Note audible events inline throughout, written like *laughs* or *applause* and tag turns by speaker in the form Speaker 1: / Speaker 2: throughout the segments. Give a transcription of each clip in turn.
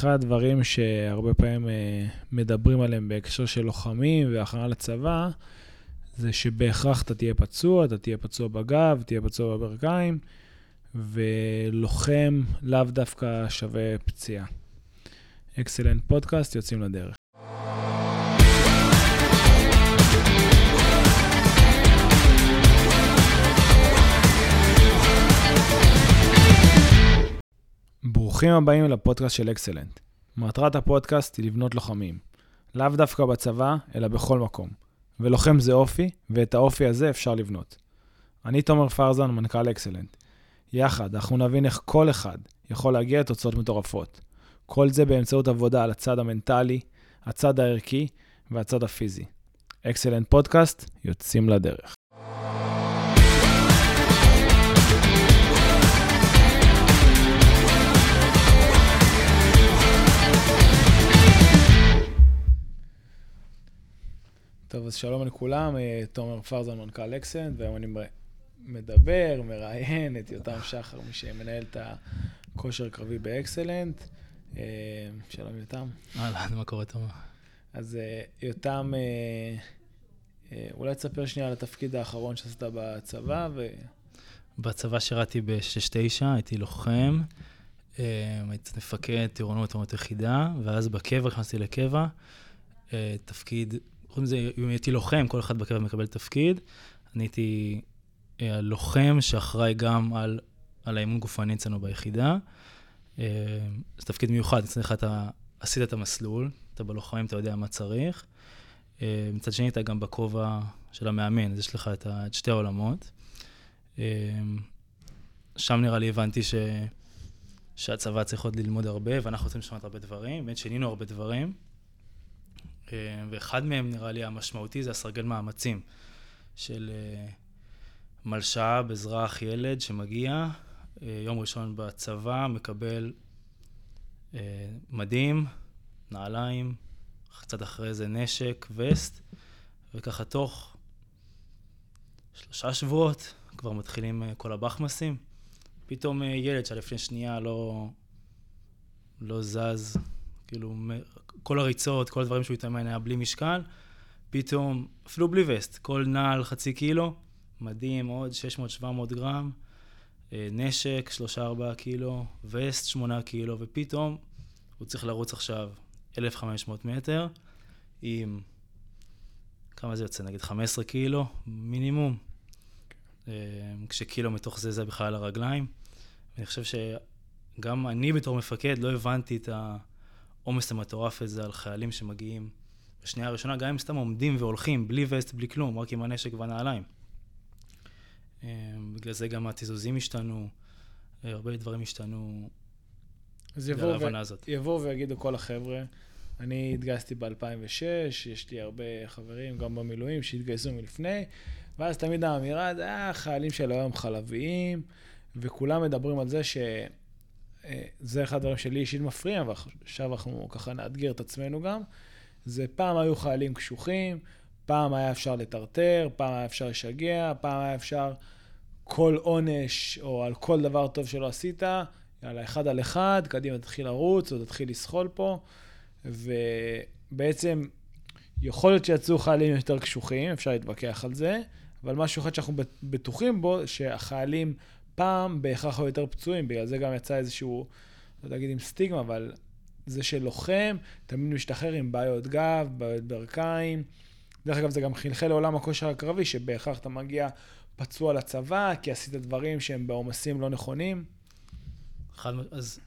Speaker 1: אחד הדברים שהרבה פעמים אה, מדברים עליהם בהקשר של לוחמים והכנה לצבא, זה שבהכרח אתה תהיה פצוע, אתה תהיה פצוע בגב, תהיה פצוע בברכיים, ולוחם לאו דווקא שווה פציעה. אקסלנט פודקאסט, יוצאים לדרך. ברוכים הבאים לפודקאסט של אקסלנט. מטרת הפודקאסט היא לבנות לוחמים. לאו דווקא בצבא, אלא בכל מקום. ולוחם זה אופי, ואת האופי הזה אפשר לבנות. אני תומר פרזן, מנכ"ל אקסלנט. יחד, אנחנו נבין איך כל אחד יכול להגיע לתוצאות מטורפות. כל זה באמצעות עבודה על הצד המנטלי, הצד הערכי והצד הפיזי. אקסלנט פודקאסט, יוצאים לדרך. טוב, אז שלום לכולם, אה, תומר פרזן, מנכ"ל אקסנט, והיום אני מדבר, מראיין את יותם *laughs* שחר, מי שמנהל את הכושר קרבי באקסלנט. אה, שלום יותם.
Speaker 2: אהלן, מה קורה תומר?
Speaker 1: אז אה, יותם, אולי תספר שנייה על התפקיד האחרון שעשית בצבא. ו...
Speaker 2: בצבא שירתי ב-69, הייתי לוחם, הייתי מפקד טירונות, טירונות יחידה, ואז בקבע, נכנסתי לקבע, תפקיד קוראים לזה, אם הייתי לוחם, כל אחד בקרב מקבל תפקיד. אני הייתי אה, הלוחם שאחראי גם על, על האימון גופני אצלנו ביחידה. אה, זה תפקיד מיוחד, אצלך אתה עשית את המסלול, אתה בלוחמים, אתה יודע מה צריך. אה, מצד שני, אתה גם בכובע של המאמן, אז יש לך את, את שתי העולמות. שם נראה לי הבנתי ש, שהצבא צריך עוד ללמוד הרבה, ואנחנו רוצים לשמוע הרבה דברים, באמת שינינו הרבה דברים. אה, ואחד מהם נראה לי המשמעותי זה הסרגל מאמצים של אה, מלש"ב, אזרח, ילד שמגיע, אה, יום ראשון בצבא, מקבל מדים, נעליים, קצת אחרי זה נשק, וסט, וככה תוך שלושה שבועות כבר מתחילים כל הבחמסים. פתאום ילד שלפני שנייה לא, לא זז, כאילו כל הריצות, כל הדברים שהוא התאמן היה בלי משקל, פתאום, אפילו בלי וסט, כל נעל חצי קילו, מדהים, עוד 600-700 גרם, אה, נשק, 3-4 קילו, וסט 8 קילו, ופתאום הוא צריך לרוץ עכשיו 1,500 מטר עם, כמה זה יוצא? נגיד 15 קילו מינימום, אה, כשקילו מתוך זה זה בכלל הרגליים. אני חושב שגם אני בתור מפקד לא הבנתי את ה... העומס המטורף הזה על חיילים שמגיעים בשנייה הראשונה, גם אם סתם עומדים והולכים, בלי וסט, בלי כלום, רק עם הנשק והנעליים. אה, בגלל זה גם התיזוזים השתנו, אה, הרבה דברים השתנו
Speaker 1: בגלל ההבנה ו... יבואו ויגידו כל החבר'ה, אני התגייסתי ב-2006, יש לי הרבה חברים, גם במילואים, שהתגייסו מלפני, ואז תמיד האמירה, זה היה חיילים של היום חלביים, וכולם מדברים על זה ש... אה, זה אחד הדברים שלי אישית מפריע, ועכשיו אנחנו ככה נאתגר את עצמנו גם, זה פעם היו חיילים קשוחים, פעם היה אפשר לטרטר, פעם היה אפשר לשגע, פעם היה אפשר כל עונש או על כל דבר טוב שלא עשית, יאללה, אחד על אחד, קדימה תתחיל לרוץ או תתחיל לסחול פה, ובעצם יכול להיות שיצאו חיילים יותר קשוחים, אפשר להתווכח על זה, אבל משהו אחד שאנחנו בטוחים בו, שהחיילים פעם בהכרח היו יותר פצועים, בגלל זה גם יצא איזשהו, לא להגיד עם סטיגמה, אבל זה שלוחם תמיד משתחרר עם בעיות גב, בעיות ברכיים. דרך אגב, זה גם חלחל לעולם הכושר הקרבי, שבהכרח אתה מגיע פצוע לצבא, כי עשית דברים שהם בעומסים לא נכונים.
Speaker 2: אחד, אז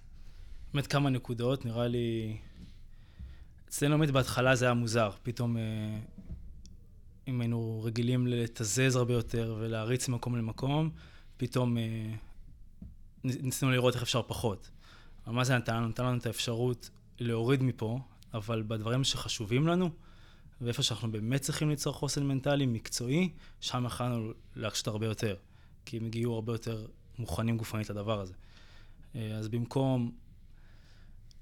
Speaker 2: באמת כמה נקודות, נראה לי... אצלנו באמת בהתחלה זה היה מוזר, פתאום אה, אם היינו רגילים לתזז הרבה יותר ולהריץ ממקום למקום, פתאום אה, ניסינו לראות איך אפשר פחות. אבל מה זה נתן? נתן לנו את האפשרות להוריד מפה, אבל בדברים שחשובים לנו, ואיפה שאנחנו באמת צריכים ליצור חוסן מנטלי מקצועי, שם יכולנו להקשות הרבה יותר. כי הם הגיעו הרבה יותר מוכנים גופנית לדבר הזה. אה, אז במקום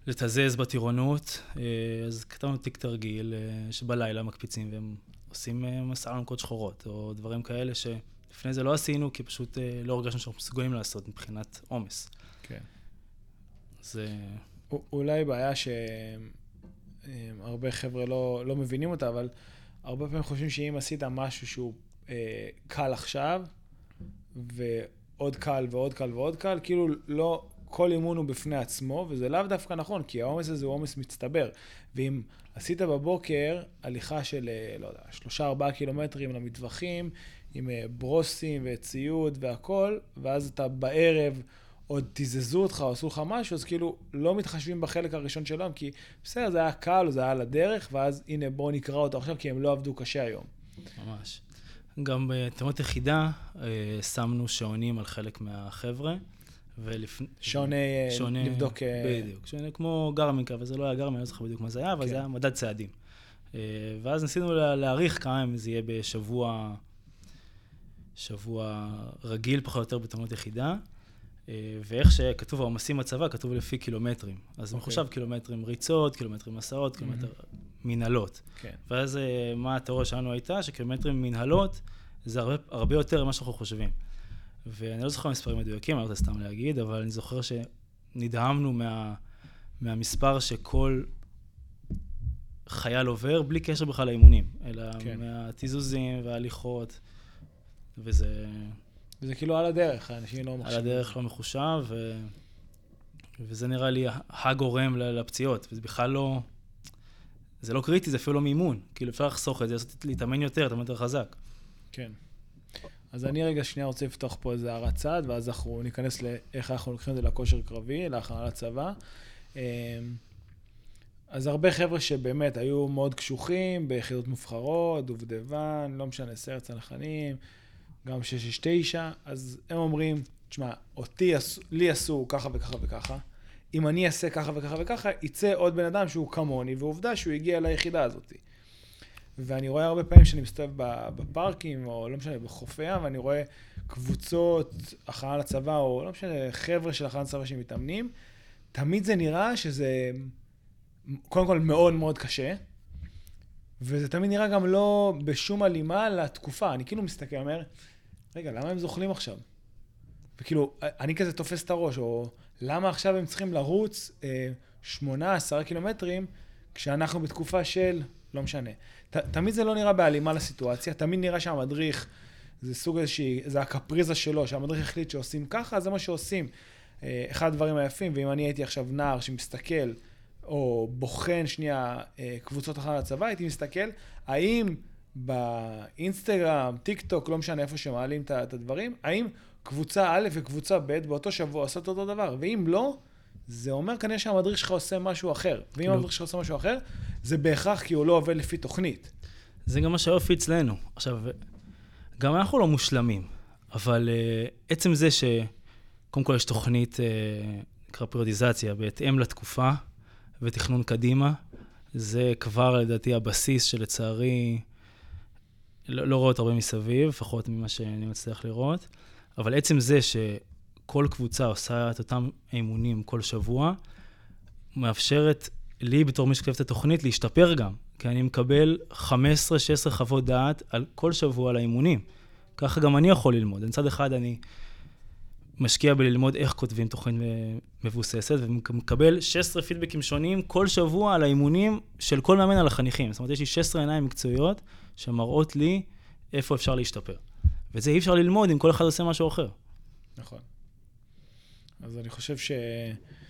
Speaker 2: לתזז בטירונות, אה, אז כתבנו תיק תרגיל שבלילה מקפיצים והם עושים מסע אלונקות שחורות, או דברים כאלה ש... לפני זה לא עשינו, כי פשוט אה, לא הרגשנו שאנחנו מסוגלים לעשות מבחינת עומס.
Speaker 1: כן.
Speaker 2: זה...
Speaker 1: אולי בעיה שהרבה חבר'ה לא, לא מבינים אותה, אבל הרבה פעמים חושבים שאם עשית משהו שהוא אה, קל עכשיו, ועוד קל ועוד קל ועוד קל, כאילו לא, כל אימון הוא בפני עצמו, וזה לאו דווקא נכון, כי העומס הזה הוא עומס מצטבר. ואם עשית בבוקר הליכה של, אה, לא יודע, שלושה ארבעה קילומטרים למטווחים, עם אה, ברוסים וציוד והכול, ואז אתה בערב עוד תיזזו אותך או עשו לך משהו, אז כאילו לא מתחשבים בחלק הראשון של היום, כי בסדר, זה היה קל, זה היה לדרך, ואז הנה בואו נקרא אותו עכשיו, כי הם לא עבדו קשה היום.
Speaker 2: ממש. גם בתאונות יחידה אה, שמנו שעונים על חלק מהחבר'ה.
Speaker 1: ולפני... שעוני שעוני, לבדוק...
Speaker 2: בדיוק, שעוני כמו גרמינקה, וזה לא היה גרמינקה, אני לא זוכר בדיוק מה זה היה, אבל כן. זה היה מדד צעדים. ואז ניסינו להעריך כמה ימים זה יהיה בשבוע, שבוע רגיל פחות או יותר בתאונות יחידה. ואיך שכתוב העומסים בצבא, כתוב לפי קילומטרים. אז okay. אוקיי. מחושב קילומטרים ריצות, קילומטרים מסעות, קילומטר mm-hmm. מנהלות. כן. ואז מה התיאוריה שלנו הייתה? שקילומטרים מנהלות זה הרבה, הרבה יותר ממה שאנחנו חושבים. ואני לא זוכר מספרים מדויקים, אני לא רוצה סתם להגיד, אבל אני זוכר שנדהמנו מה, מהמספר שכל חייל עובר, בלי קשר בכלל לאימונים, אלא כן. מהתיזוזים וההליכות, וזה...
Speaker 1: זה כאילו על הדרך, האנשים לא
Speaker 2: מחשבים. על הדרך לא מחושב, ו... וזה נראה לי הגורם לפציעות, וזה בכלל לא... זה לא קריטי, זה אפילו לא מימון. כאילו, אפשר לחסוך את זה, לעשות, להתאמן יותר, להתאמן יותר חזק.
Speaker 1: כן. אז אני רגע שנייה רוצה לפתוח פה איזה הערת צד, ואז אנחנו ניכנס לאיך אנחנו לוקחים את זה לכושר קרבי, להכנה לצבא. אמ, אז הרבה חבר'ה שבאמת היו מאוד קשוחים ביחידות מובחרות, דובדבן, לא משנה, סרט צנחנים, גם 669, אז הם אומרים, תשמע, אותי, לי עשו ככה וככה וככה, אם אני אעשה ככה וככה וככה, יצא עוד בן אדם שהוא כמוני, ועובדה שהוא הגיע ליחידה הזאת. ואני רואה הרבה פעמים שאני מסתובב בפארקים, או לא משנה, בחופי ים, ואני רואה קבוצות הכנה לצבא, או לא משנה, חבר'ה של הכנה לצבא שמתאמנים, תמיד זה נראה שזה קודם כל מאוד מאוד קשה, וזה תמיד נראה גם לא בשום הלימה לתקופה. אני כאילו מסתכל, אומר, רגע, למה הם זוכלים עכשיו? וכאילו, אני כזה תופס את הראש, או למה עכשיו הם צריכים לרוץ אה, שמונה, עשרה קילומטרים, כשאנחנו בתקופה של, לא משנה. ת, תמיד זה לא נראה בהלימה לסיטואציה, תמיד נראה שהמדריך, זה סוג איזושהי, זה הקפריזה שלו, שהמדריך החליט שעושים ככה, זה מה שעושים. אה, אחד הדברים היפים, ואם אני הייתי עכשיו נער שמסתכל, או בוחן שנייה אה, קבוצות אחר הצבא, הייתי מסתכל, האם באינסטגרם, טיק טוק, לא משנה איפה שמעלים את הדברים, האם קבוצה א' וקבוצה ב' באותו שבוע עושות אותו דבר, ואם לא, זה אומר כנראה שהמדריך שלך עושה משהו אחר. ואם כאילו... המדריך שלך עושה משהו אחר, זה בהכרח כי הוא לא עובד לפי תוכנית.
Speaker 2: זה גם מה שהיופי אצלנו. עכשיו, גם אנחנו לא מושלמים, אבל uh, עצם זה שקודם כל יש תוכנית, uh, נקרא פריודיזציה, בהתאם לתקופה ותכנון קדימה, זה כבר לדעתי הבסיס שלצערי לא, לא רואה אותו הרבה מסביב, לפחות ממה שאני מצליח לראות, אבל עצם זה ש... כל קבוצה עושה את אותם אימונים כל שבוע, מאפשרת לי, בתור מי שכתב את התוכנית, להשתפר גם. כי אני מקבל 15-16 חוות דעת על כל שבוע על האימונים. ככה גם אני יכול ללמוד. מצד אחד אני משקיע בללמוד איך כותבים תוכנית מבוססת, ומקבל 16 פידבקים שונים כל שבוע על האימונים של כל מאמן על החניכים. זאת אומרת, יש לי 16 עיניים מקצועיות שמראות לי איפה אפשר להשתפר. ואת זה אי אפשר ללמוד אם כל אחד עושה משהו אחר.
Speaker 1: נכון. אז אני חושב שאנחנו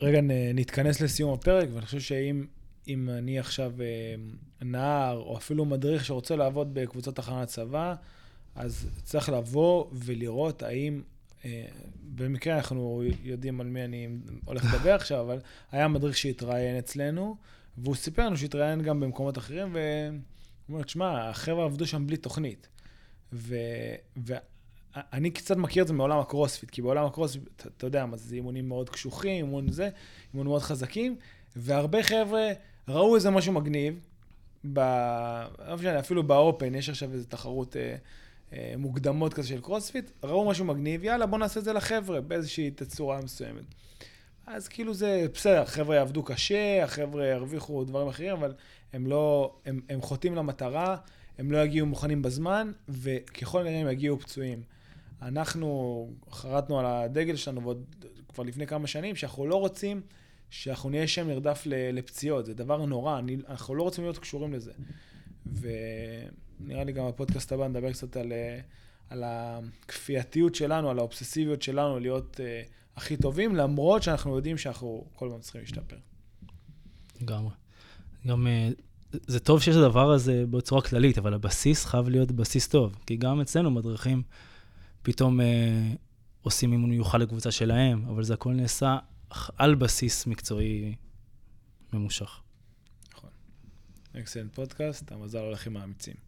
Speaker 1: רגע נתכנס לסיום הפרק, ואני חושב שאם אם אני עכשיו אה, נער, או אפילו מדריך שרוצה לעבוד בקבוצות תחנת צבא, אז צריך לבוא ולראות האם, אה, במקרה אנחנו יודעים על מי אני הולך לדבר עכשיו, אבל היה מדריך שהתראיין אצלנו, והוא סיפר לנו שהתראיין גם במקומות אחרים, והוא אומר, תשמע, החבר'ה עבדו שם בלי תוכנית. ו, אני קצת מכיר את זה מעולם הקרוספיט, כי בעולם הקרוספיט, אתה, יודע מה זה, אימונים מאוד קשוחים, אימון זה, אימונים מאוד חזקים, והרבה חבר'ה ראו איזה משהו מגניב, ב... לא משנה, אפילו באופן, יש עכשיו איזו תחרות אה, מוקדמות כזה של קרוספיט, ראו משהו מגניב, יאללה, בוא נעשה את זה לחבר'ה, באיזושהי תצורה מסוימת. אז כאילו זה בסדר, החבר'ה יעבדו קשה, החבר'ה ירוויחו דברים אחרים, אבל הם לא, הם, הם חוטאים למטרה, הם לא יגיעו מוכנים בזמן, וככל הנראה הם יגיעו פצועים. אנחנו חרטנו על הדגל שלנו ועוד כבר לפני כמה שנים, שאנחנו לא רוצים שאנחנו נהיה שם נרדף לפציעות. זה דבר נורא, אני, אנחנו לא רוצים להיות קשורים לזה. ונראה לי גם בפודקאסט הבא נדבר קצת על, על הכפייתיות שלנו, על האובססיביות שלנו להיות uh, הכי טובים, למרות שאנחנו יודעים שאנחנו כל הזמן צריכים להשתפר.
Speaker 2: לגמרי. גם uh, זה טוב שיש את הדבר הזה בצורה כללית, אבל הבסיס חייב להיות בסיס טוב. כי גם אצלנו מדריכים פתאום uh, עושים אימון מיוחד לקבוצה שלהם, אבל זה הכל נעשה על בסיס מקצועי ממושך.
Speaker 1: נכון. אקסלנט פודקאסט, המזל הולך עם האמיצים.